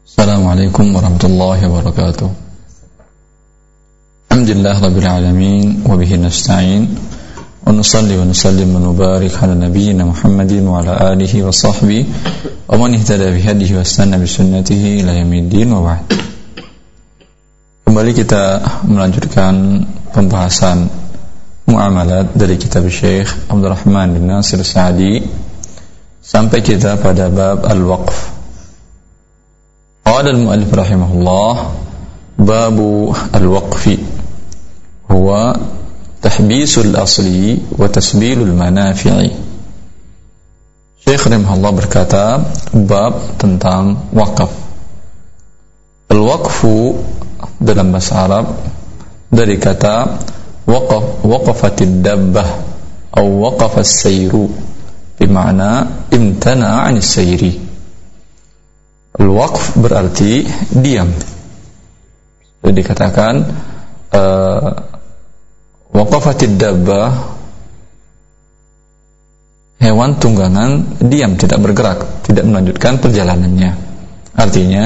السلام عليكم ورحمة الله وبركاته. الحمد لله رب العالمين وبه نستعين ونصلي ونسلم ونبارك على نبينا محمد وعلى آله وصحبه ومن اهتدى بهديه واستنى بسنته إلى يوم الدين وبعد. Kembali kita melanjutkan pembahasan muamalat dari kitab Syekh Abdurrahman bin Nasir Sa'di. Sampai kita pada bab al-waqf. قال المؤلف رحمه الله باب الوقف هو تحبيس الأصل وتسبيل المنافع. شيخ رحمه الله بركاته باب tentang وقف. الوقف dalam bahasa Arab وقف وقفت الدبة أو وقف السير بمعنى امتنع عن السيري al-waqf berarti diam. Jadi dikatakan uh, waqafatid dabbah hewan tunggangan diam tidak bergerak tidak melanjutkan perjalanannya. Artinya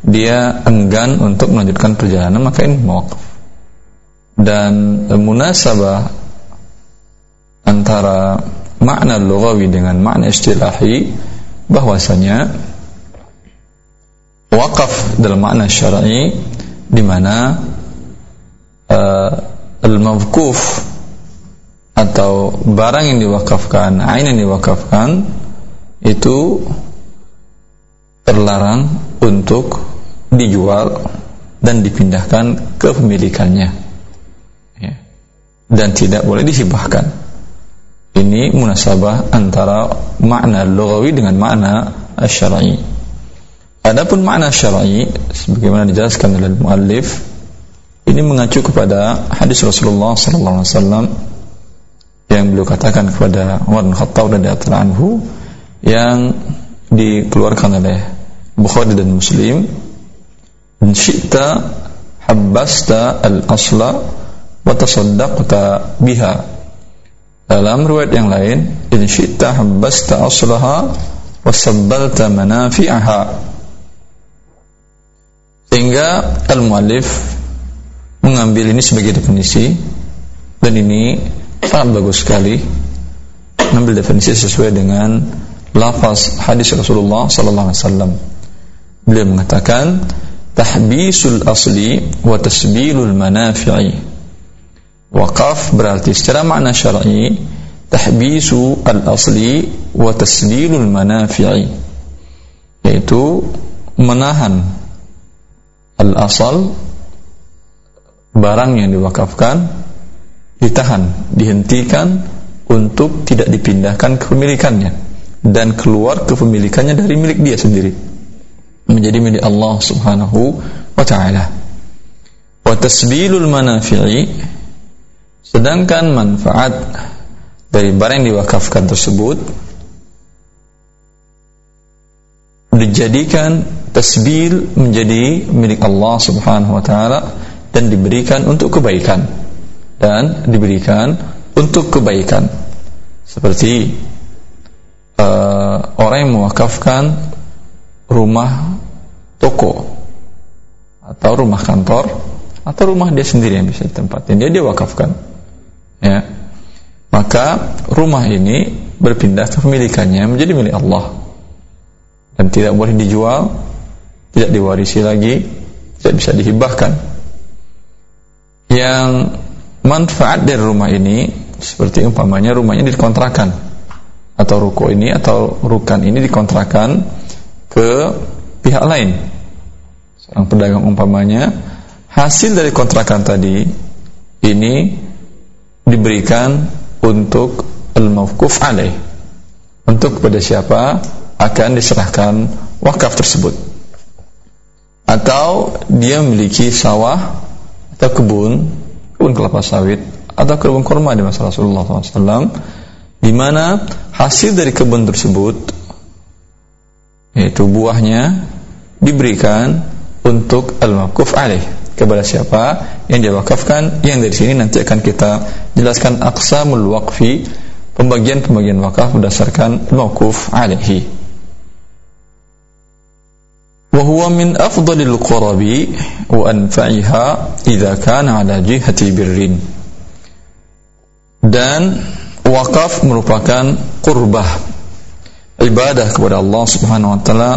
dia enggan untuk melanjutkan perjalanan maka ini mewakaf dan munasabah antara makna lugawi dengan makna istilahi bahwasanya wakaf dalam makna syar'i di mana uh, al-mawquf atau barang yang diwakafkan, ain yang diwakafkan itu terlarang untuk dijual dan dipindahkan ke pemilikannya ya. dan tidak boleh dihibahkan ini munasabah antara makna logawi dengan makna syar'i adapun makna syar'i sebagaimana dijelaskan oleh muallif ini mengacu kepada hadis Rasulullah sallallahu alaihi wasallam yang beliau katakan kepada Umar bin Khattab radhiyallahu anhu yang dikeluarkan oleh Bukhari dan Muslim in syi'ta habbasta al-asla wa tasaddaqta biha. Dalam riwayat yang lain in syi'ta habbasta aslaha wa sabbalta manafi'aha sehingga al-muallif mengambil ini sebagai definisi. Dan ini sangat bagus sekali mengambil definisi sesuai dengan lafaz hadis Rasulullah sallallahu alaihi wasallam. Beliau mengatakan tahbisul asli wa tasbilul manafi'i. Waqaf berarti secara makna syar'i tahbisu al asli wa tasbilul manafi'i. Yaitu menahan al asal barang yang diwakafkan ditahan dihentikan untuk tidak dipindahkan kepemilikannya dan keluar kepemilikannya dari milik dia sendiri menjadi milik Allah Subhanahu wa taala. Wa tasbilul manafi'i sedangkan manfaat dari barang yang diwakafkan tersebut dijadikan tasbil menjadi milik Allah Subhanahu wa taala dan diberikan untuk kebaikan. Dan diberikan untuk kebaikan. Seperti uh, orang yang mewakafkan rumah toko atau rumah kantor atau rumah dia sendiri yang bisa ditempatin. Dia dia wakafkan. Ya. Maka rumah ini berpindah ke pemilikannya menjadi milik Allah. Dan tidak boleh dijual tidak diwarisi lagi tidak bisa dihibahkan. Yang manfaat dari rumah ini seperti umpamanya rumahnya dikontrakan atau ruko ini atau rukan ini dikontrakan ke pihak lain. Seorang pedagang umpamanya hasil dari kontrakan tadi ini diberikan untuk al-mawquf alaih. Untuk kepada siapa akan diserahkan wakaf tersebut atau dia memiliki sawah atau kebun kebun kelapa sawit atau kebun kurma di masa Rasulullah SAW di mana hasil dari kebun tersebut yaitu buahnya diberikan untuk al-maquf kepada siapa yang dia wakafkan yang dari sini nanti akan kita jelaskan aqsamul waqfi pembagian-pembagian wakaf berdasarkan maquf alaihi وهو من أفضل القرب وأنفعها إذا كان على جهة بر dan wakaf merupakan kurbah ibadah kepada Allah Subhanahu wa taala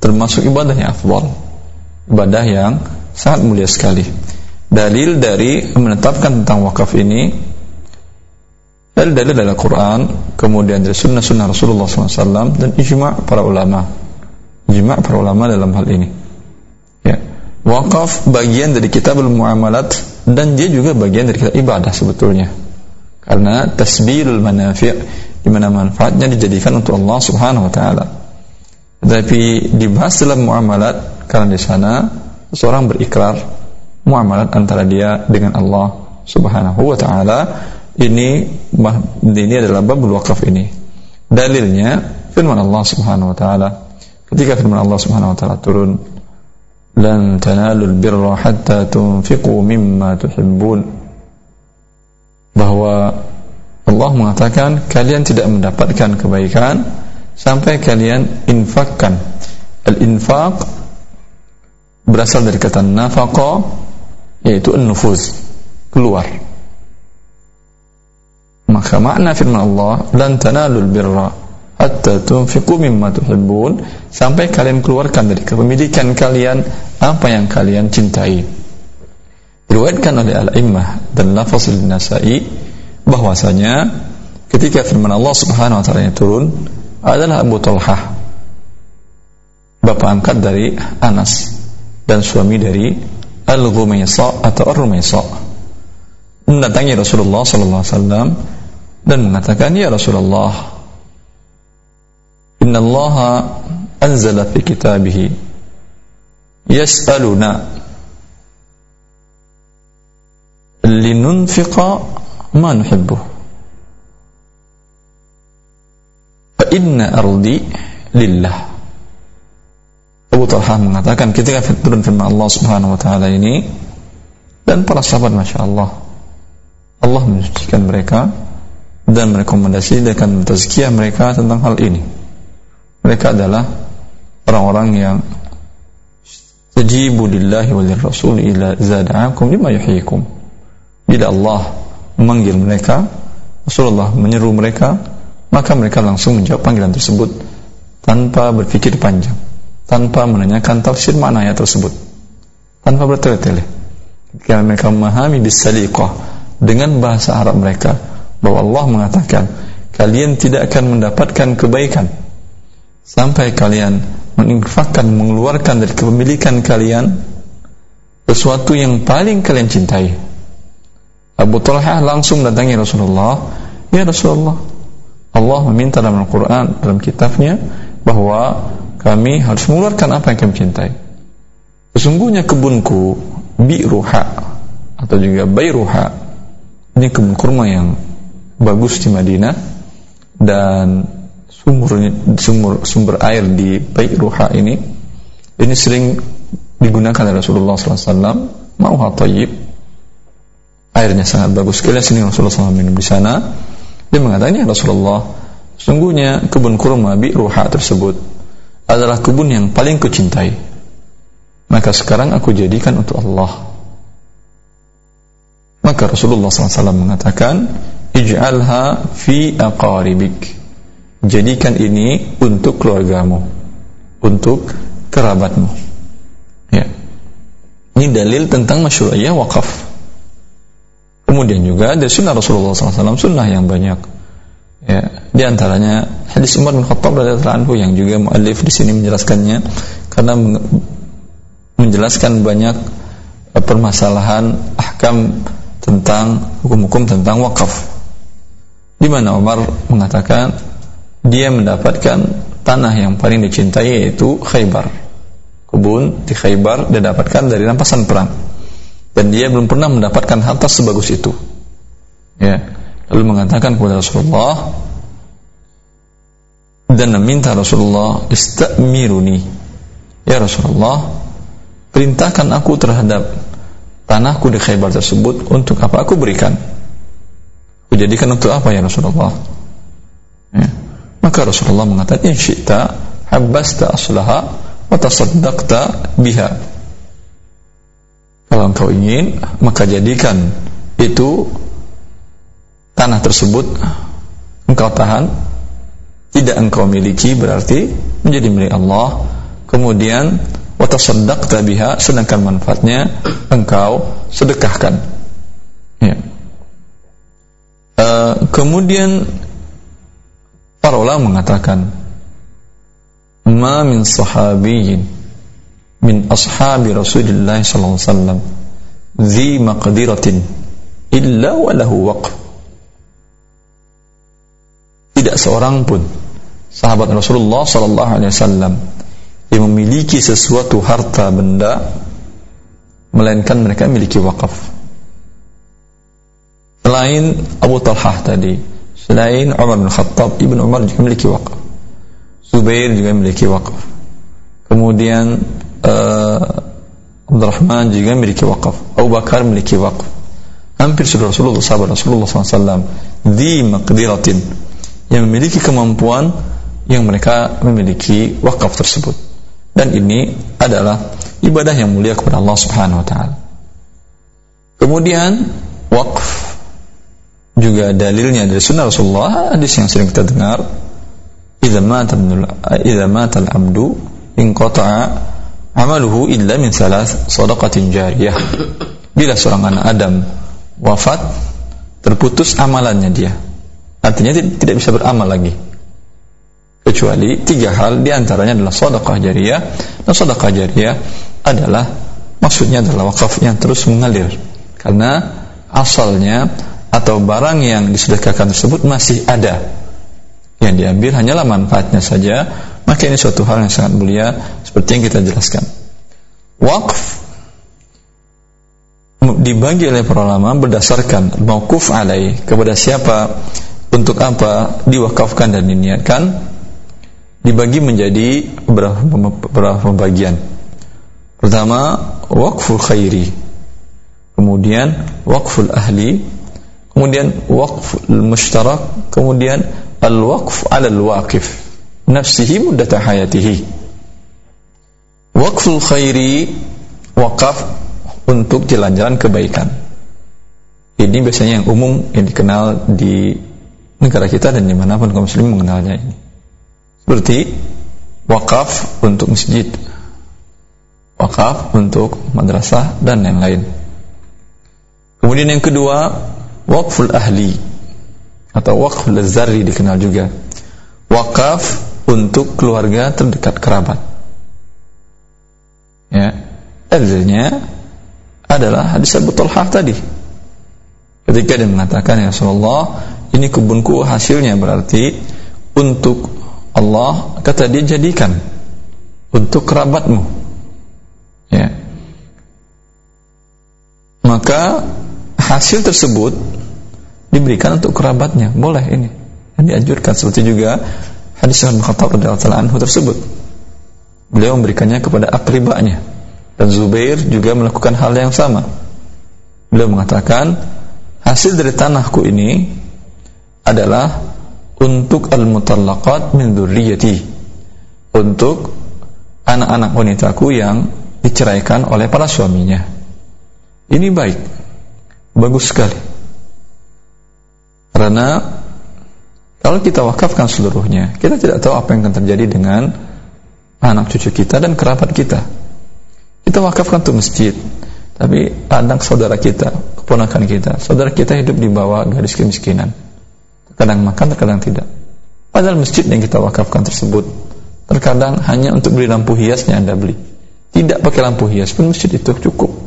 termasuk ibadah yang afdal ibadah yang sangat mulia sekali dalil dari menetapkan tentang wakaf ini dalil dalil dari Al-Quran kemudian dari sunnah-sunnah Rasulullah SAW dan ijma' para ulama ijma' para ulama dalam hal ini ya wakaf bagian dari kitab muamalat dan dia juga bagian dari kitab ibadah sebetulnya karena tasbilul manafi' di mana manfaatnya dijadikan untuk Allah Subhanahu wa taala. Tapi dibahas dalam muamalat karena di sana seseorang berikrar muamalat antara dia dengan Allah Subhanahu wa taala. Ini ini adalah bab wakaf ini. Dalilnya firman Allah Subhanahu wa taala. Ketika firman Allah Subhanahu wa taala turun, "Lan tanalul birra hatta tunfiqu mimma tuhibbun." bahwa Allah mengatakan kalian tidak mendapatkan kebaikan sampai kalian infakkan al-infaq berasal dari kata nafaqa yaitu an-nufuz keluar maka makna firman Allah lan tanalul birra hatta tunfiqu mimma tuhibbun. Sampai kalian keluarkan dari kepemilikan kalian apa yang kalian cintai. Diriwayatkan oleh al-immah dan lafaz nasai bahwasanya ketika firman Allah Subhanahu wa taala turun adalah Abu Talhah bapak angkat dari Anas dan suami dari Al-Ghumaisa atau Ar-Rumaisa mendatangi Rasulullah sallallahu alaihi wasallam dan mengatakan ya Rasulullah Allah anzala fi kitabih yas'aluna linunfiqa ma nuhibbu. Fa inna ardi lillah. Abu Talha mengatakan ketika turun firman Allah Subhanahu wa taala ini dan para sahabat Masya Allah Allah mensucikan mereka dan merekomendasi dan tazkiyah mereka tentang hal ini mereka adalah orang-orang yang tajibu lillahi wa lirrasul ila zada'akum lima yuhyikum Bila Allah memanggil mereka, Rasulullah menyeru mereka, maka mereka langsung menjawab panggilan tersebut tanpa berpikir panjang, tanpa menanyakan tafsir makna ayat tersebut, tanpa bertele-tele. Ketika mereka memahami bisaliqah dengan bahasa Arab mereka bahwa Allah mengatakan kalian tidak akan mendapatkan kebaikan sampai kalian menginfakkan mengeluarkan dari kepemilikan kalian sesuatu yang paling kalian cintai. Abu Talha langsung datangi Rasulullah Ya Rasulullah Allah meminta dalam Al-Quran Dalam kitabnya Bahwa kami harus mengeluarkan apa yang kami cintai. Sesungguhnya kebunku Bi'ruha Atau juga Bayruha Ini kebun kurma yang Bagus di Madinah Dan sumber sumber, sumber air di Bayruha ini Ini sering digunakan oleh Rasulullah SAW Mauha tayyib. Airnya sangat bagus. Sekali sini Rasulullah SAW minum di sana. Dia mengatakan ya Rasulullah sungguhnya kebun kurma bi ruha tersebut adalah kebun yang paling kucintai maka sekarang aku jadikan untuk Allah. Maka Rasulullah SAW mengatakan ij'alha fi aqaribik jadikan ini untuk keluargamu untuk kerabatmu ya ini dalil tentang masyru'iyah wakaf Kemudian juga dari sunnah Rasulullah SAW sunnah yang banyak. Ya, di antaranya hadis Umar bin Khattab radhiyallahu anhu yang juga muallif di sini menjelaskannya karena menjelaskan banyak eh, permasalahan ahkam tentang hukum-hukum tentang wakaf. Di mana Umar mengatakan dia mendapatkan tanah yang paling dicintai yaitu Khaybar. Kebun di Khaybar dia dapatkan dari rampasan perang dan dia belum pernah mendapatkan harta sebagus itu. Ya. Lalu mengatakan kepada Rasulullah dan meminta Rasulullah istamiruni. Ya Rasulullah, perintahkan aku terhadap tanahku di Khaybar tersebut untuk apa aku berikan? Aku jadikan untuk apa ya Rasulullah? Ya. Maka Rasulullah mengatakan, "In syi'ta habbasta aslaha wa tasaddaqta biha. Kalau engkau ingin maka jadikan itu tanah tersebut. Engkau tahan. Tidak engkau miliki berarti menjadi milik Allah. Kemudian wa tasaddaqta biha sedangkan manfaatnya engkau sedekahkan. Ya. Uh, kemudian para ulama mengatakan ma min sahabiyyin min ashabi Rasulullah sallallahu alaihi wasallam zi maqdiratin illa wa lahu waqf. Tidak seorang pun sahabat Rasulullah sallallahu alaihi wasallam yang memiliki sesuatu harta benda melainkan mereka memiliki wakaf selain Abu Talhah tadi selain Umar bin Khattab Ibn Umar juga memiliki wakaf Zubair juga memiliki wakaf. Kemudian uh, Abdurrahman juga memiliki wakaf. Abu Bakar memiliki wakaf. Hampir seluruh Rasulullah sahabat Rasulullah SAW di makdiratin yang memiliki kemampuan yang mereka memiliki wakaf tersebut. Dan ini adalah ibadah yang mulia kepada Allah Subhanahu wa taala. Kemudian wakaf juga dalilnya dari sunnah Rasulullah hadis yang sering kita dengar. Idza mata al-abdu inqata'a amaluhu illa min salas sadaqatin jariyah. Bila seorang anak Adam wafat terputus amalannya dia. Artinya tidak bisa beramal lagi. Kecuali tiga hal di antaranya adalah sedekah jariyah. Dan sedekah jariyah adalah maksudnya adalah wakaf yang terus mengalir. Karena asalnya atau barang yang disedekahkan tersebut masih ada. Yang diambil hanyalah manfaatnya saja. Maka ini suatu hal yang sangat mulia seperti yang kita jelaskan. Wakf dibagi oleh para ulama berdasarkan mauquf alai kepada siapa untuk apa diwakafkan dan diniatkan dibagi menjadi beberapa, pembagian. Pertama wakful khairi. Kemudian wakful ahli kemudian wakful mushtarak kemudian al-waqf ala al-waqif. Nafsihi muddata hayatihi. Waqful khairi wakaf untuk jalan-jalan kebaikan. Ini biasanya yang umum yang dikenal di negara kita dan di mana pun kaum muslim mengenalnya ini. Seperti wakaf untuk masjid wakaf untuk madrasah dan yang lain. Kemudian yang kedua wakful ahli atau wakaf lezari dikenal juga. Wakaf untuk keluarga terdekat kerabat. Ya. Dalilnya adalah hadis Abu Talhah tadi. Ketika dia mengatakan ya Rasulullah ini kebunku hasilnya berarti untuk Allah kata dia jadikan untuk kerabatmu. Ya. Maka hasil tersebut diberikan untuk kerabatnya. Boleh ini. Dianjurkan seperti juga hadis Umar bin Khattab radhiyallahu anhu tersebut. Beliau memberikannya kepada akribanya. Dan Zubair juga melakukan hal yang sama. Beliau mengatakan hasil dari tanahku ini adalah untuk al-mutallaqat min dzurriyyati untuk anak-anak wanitaku yang diceraikan oleh para suaminya. Ini baik bagus sekali karena kalau kita wakafkan seluruhnya, kita tidak tahu apa yang akan terjadi dengan anak cucu kita dan kerabat kita. Kita wakafkan untuk masjid, tapi anak saudara kita, keponakan kita, saudara kita hidup di bawah garis kemiskinan. Terkadang makan, terkadang tidak. Padahal masjid yang kita wakafkan tersebut terkadang hanya untuk beli lampu hiasnya Anda beli. Tidak pakai lampu hias pun masjid itu cukup.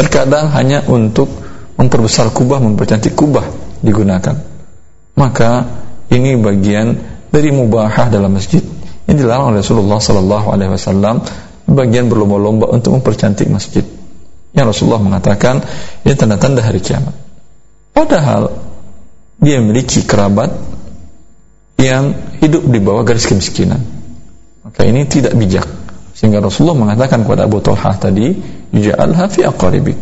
Terkadang hanya untuk memperbesar kubah, mempercantik kubah digunakan. Maka ini bagian dari mubahah dalam masjid yang dilarang oleh Rasulullah sallallahu alaihi wasallam bagian berlomba-lomba untuk mempercantik masjid. Yang Rasulullah mengatakan ini tanda-tanda hari kiamat. Padahal dia memiliki kerabat yang hidup di bawah garis kemiskinan. Maka ini tidak bijak. Sehingga Rasulullah mengatakan kepada Abu Talha tadi, "Ja'alha fi aqaribik."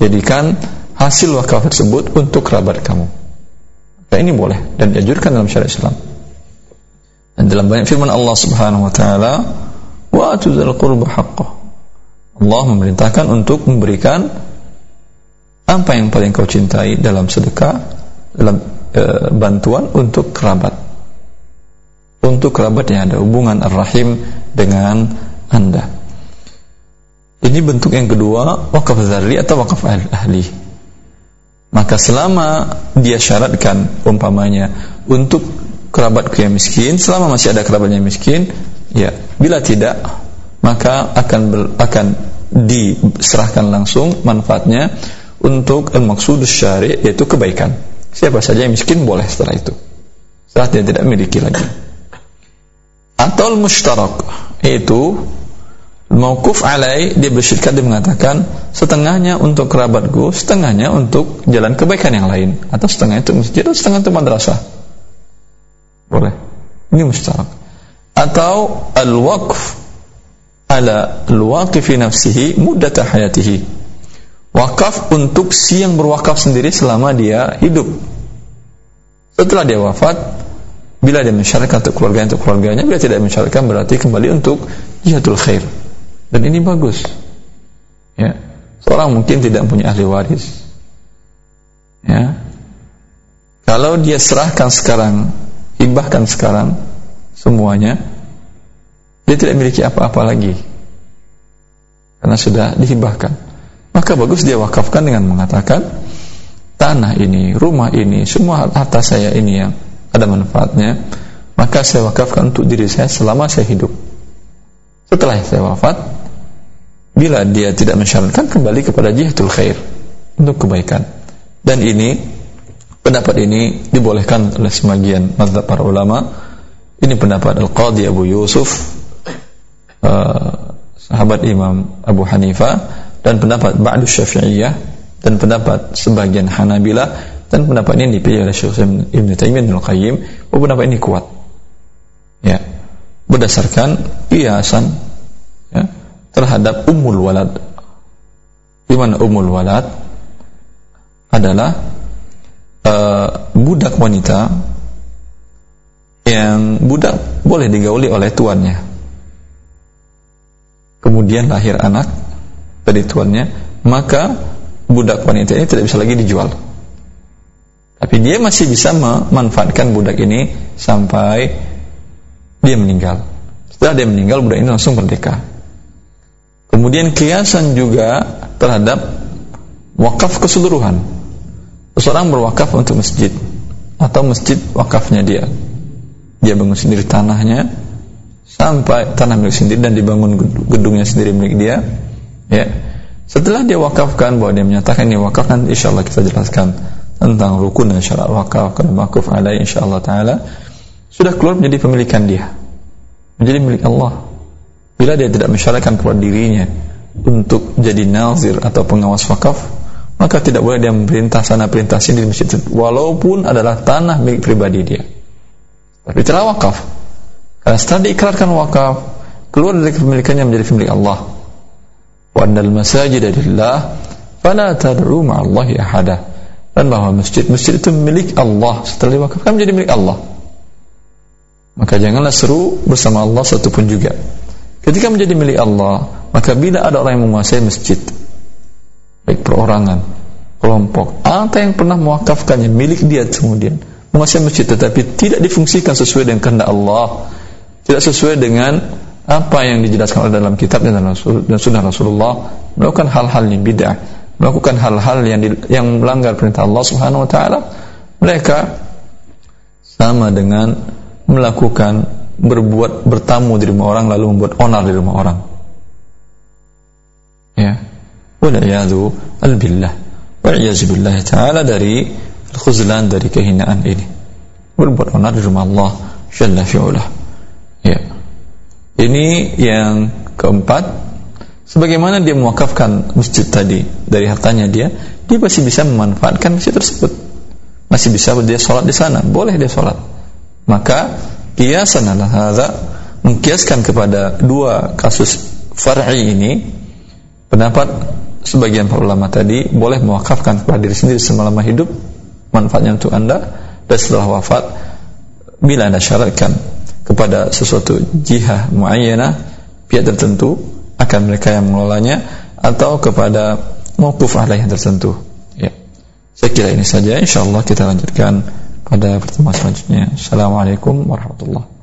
Jadikan hasil wakaf tersebut untuk kerabat kamu. Nah, ini boleh dan dianjurkan dalam syariat Islam. Dan dalam banyak firman Allah Subhanahu wa taala, wa atuzal qurba haqqah. Allah memerintahkan untuk memberikan apa yang paling kau cintai dalam sedekah, dalam e, bantuan untuk kerabat. Untuk kerabat yang ada hubungan ar-rahim dengan Anda. Ini bentuk yang kedua, wakaf zarri atau wakaf ahli. Maka selama dia syaratkan umpamanya untuk kerabatku yang miskin, selama masih ada kerabatnya miskin, ya, bila tidak maka akan ber, akan diserahkan langsung manfaatnya untuk al-maksud syari yaitu kebaikan. Siapa saja yang miskin boleh setelah itu. Saat dia tidak memiliki lagi. Atau mustarak yaitu Mauquf alai dia bersyirikat dia mengatakan setengahnya untuk kerabatku, setengahnya untuk jalan kebaikan yang lain atau setengah itu masjid atau setengah itu madrasah. Boleh. Ini mustarak. Atau al-waqf ala al-waqifi nafsihi muddat hayatihi. Wakaf untuk si yang berwakaf sendiri selama dia hidup. Setelah dia wafat, bila dia mensyaratkan untuk keluarganya untuk keluarganya, bila tidak mensyaratkan berarti kembali untuk jihadul khair. Dan ini bagus. Ya. Seorang mungkin tidak punya ahli waris. Ya. Kalau dia serahkan sekarang hibahkan sekarang semuanya dia tidak memiliki apa-apa lagi. Karena sudah dihibahkan. Maka bagus dia wakafkan dengan mengatakan tanah ini, rumah ini, semua harta saya ini yang ada manfaatnya maka saya wakafkan untuk diri saya selama saya hidup. Setelah saya wafat bila dia tidak mensyaratkan kembali kepada jihadul khair untuk kebaikan. Dan ini pendapat ini dibolehkan oleh sebagian mazhab para ulama. Ini pendapat Al-Qadhi Abu Yusuf uh, sahabat Imam Abu Hanifah dan pendapat Ba'du Syafi'iyah dan pendapat sebagian Hanabila dan pendapat ini dipilih oleh Syekh Ibn Taimiyah Ibn Qayyim bahwa pendapat ini kuat ya berdasarkan kiasan ya, terhadap umul walad. Di mana umul walad adalah uh, budak wanita yang budak boleh digauli oleh tuannya. Kemudian lahir anak dari tuannya, maka budak wanita ini tidak bisa lagi dijual. Tapi dia masih bisa memanfaatkan budak ini sampai dia meninggal. Setelah dia meninggal, budak ini langsung merdeka. Kemudian kiasan juga terhadap wakaf keseluruhan. Seseorang berwakaf untuk masjid atau masjid wakafnya dia. Dia bangun sendiri tanahnya sampai tanah milik sendiri dan dibangun gedungnya sendiri milik dia. Ya. Setelah dia wakafkan bahwa dia menyatakan ini wakaf nanti insya Allah kita jelaskan tentang rukun dan syarat wakaf dan wakaf alai insya Allah taala sudah keluar menjadi pemilikan dia menjadi milik Allah. Bila dia tidak mensyaratkan kepada dirinya untuk jadi nazir atau pengawas wakaf, maka tidak boleh dia memerintah sana perintah sini di masjid walaupun adalah tanah milik pribadi dia. Tapi telah wakaf. Karena setelah diikrarkan wakaf, keluar dari kepemilikannya menjadi milik Allah. Wa annal masajid lillah fala tad'u ma'allahi ahada. Bahwa masjid-masjid itu milik Allah. Setelah diwakafkan menjadi milik Allah. Maka janganlah seru bersama Allah satupun juga. Ketika menjadi milik Allah, maka bila ada orang yang menguasai masjid, baik perorangan, kelompok, atau yang pernah mewakafkannya milik dia kemudian menguasai masjid tetapi tidak difungsikan sesuai dengan kehendak Allah, tidak sesuai dengan apa yang dijelaskan oleh dalam kitab dan, dan sunnah Rasulullah, melakukan hal-hal yang bid'ah, melakukan hal-hal yang di, yang melanggar perintah Allah Subhanahu wa taala, mereka sama dengan melakukan berbuat bertamu di rumah orang lalu membuat onar di rumah orang. Ya. Walayadu al-billah. Wa'iyyazubillah ta'ala dari khuzlan dari kehinaan ini. Berbuat onar di rumah Allah Jalla fi'ulah. Ya. Ini yang keempat sebagaimana dia mewakafkan masjid tadi dari hartanya dia, dia masih bisa memanfaatkan masjid tersebut. Masih bisa dia sholat di sana, boleh dia sholat maka kiasan adalah hadza mengkiaskan kepada dua kasus far'i ini pendapat sebagian para ulama tadi boleh mewakafkan kepada diri sendiri selama hidup manfaatnya untuk anda dan setelah wafat bila anda syaratkan kepada sesuatu jihah muayyana pihak tertentu akan mereka yang mengelolanya atau kepada mauquf alaih yang tertentu ya. Saya kira ini saja. Insyaallah kita lanjutkan pada pertemuan selanjutnya. Assalamualaikum warahmatullahi